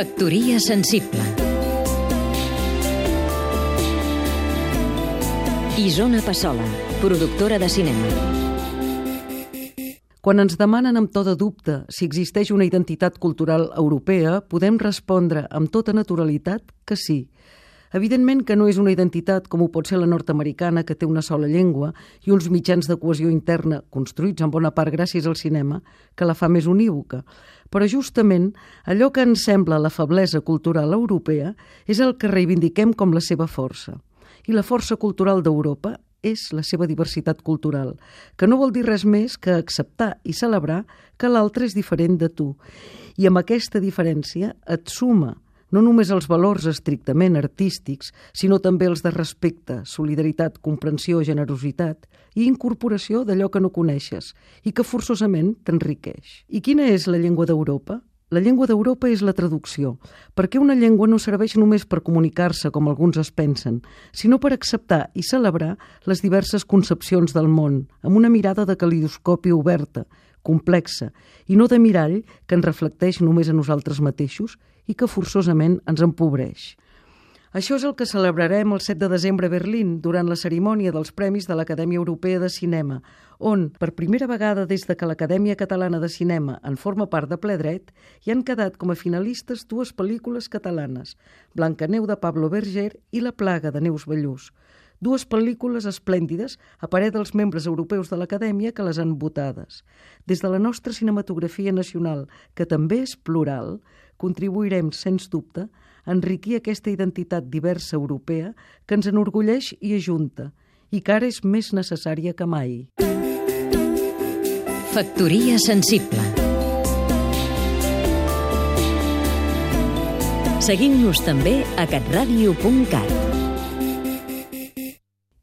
Factoria sensible Isona Passola, productora de cinema Quan ens demanen amb to de dubte si existeix una identitat cultural europea, podem respondre amb tota naturalitat que sí. Evidentment que no és una identitat com ho pot ser la nord-americana, que té una sola llengua i uns mitjans de cohesió interna, construïts en bona part gràcies al cinema, que la fa més unívoca. Però justament allò que ens sembla la feblesa cultural europea és el que reivindiquem com la seva força. I la força cultural d'Europa és la seva diversitat cultural, que no vol dir res més que acceptar i celebrar que l'altre és diferent de tu. I amb aquesta diferència et suma no només els valors estrictament artístics, sinó també els de respecte, solidaritat, comprensió, generositat i incorporació d'allò que no coneixes i que forçosament t'enriqueix. I quina és la llengua d'Europa? La llengua d'Europa és la traducció, perquè una llengua no serveix només per comunicar-se, com alguns es pensen, sinó per acceptar i celebrar les diverses concepcions del món, amb una mirada de calidoscopi oberta, complexa, i no de mirall que ens reflecteix només a nosaltres mateixos i que forçosament ens empobreix. Això és el que celebrarem el 7 de desembre a Berlín durant la cerimònia dels Premis de l'Acadèmia Europea de Cinema, on, per primera vegada des de que l'Acadèmia Catalana de Cinema en forma part de ple dret, hi han quedat com a finalistes dues pel·lícules catalanes, Blancaneu de Pablo Berger i La plaga de Neus Ballús, dues pel·lícules esplèndides a parer dels membres europeus de l'Acadèmia que les han votades. Des de la nostra cinematografia nacional, que també és plural, contribuirem, sens dubte, enriquir aquesta identitat diversa europea que ens enorgulleix i ajunta i que ara és més necessària que mai. Factoria sensible Seguim-nos també a catradio.cat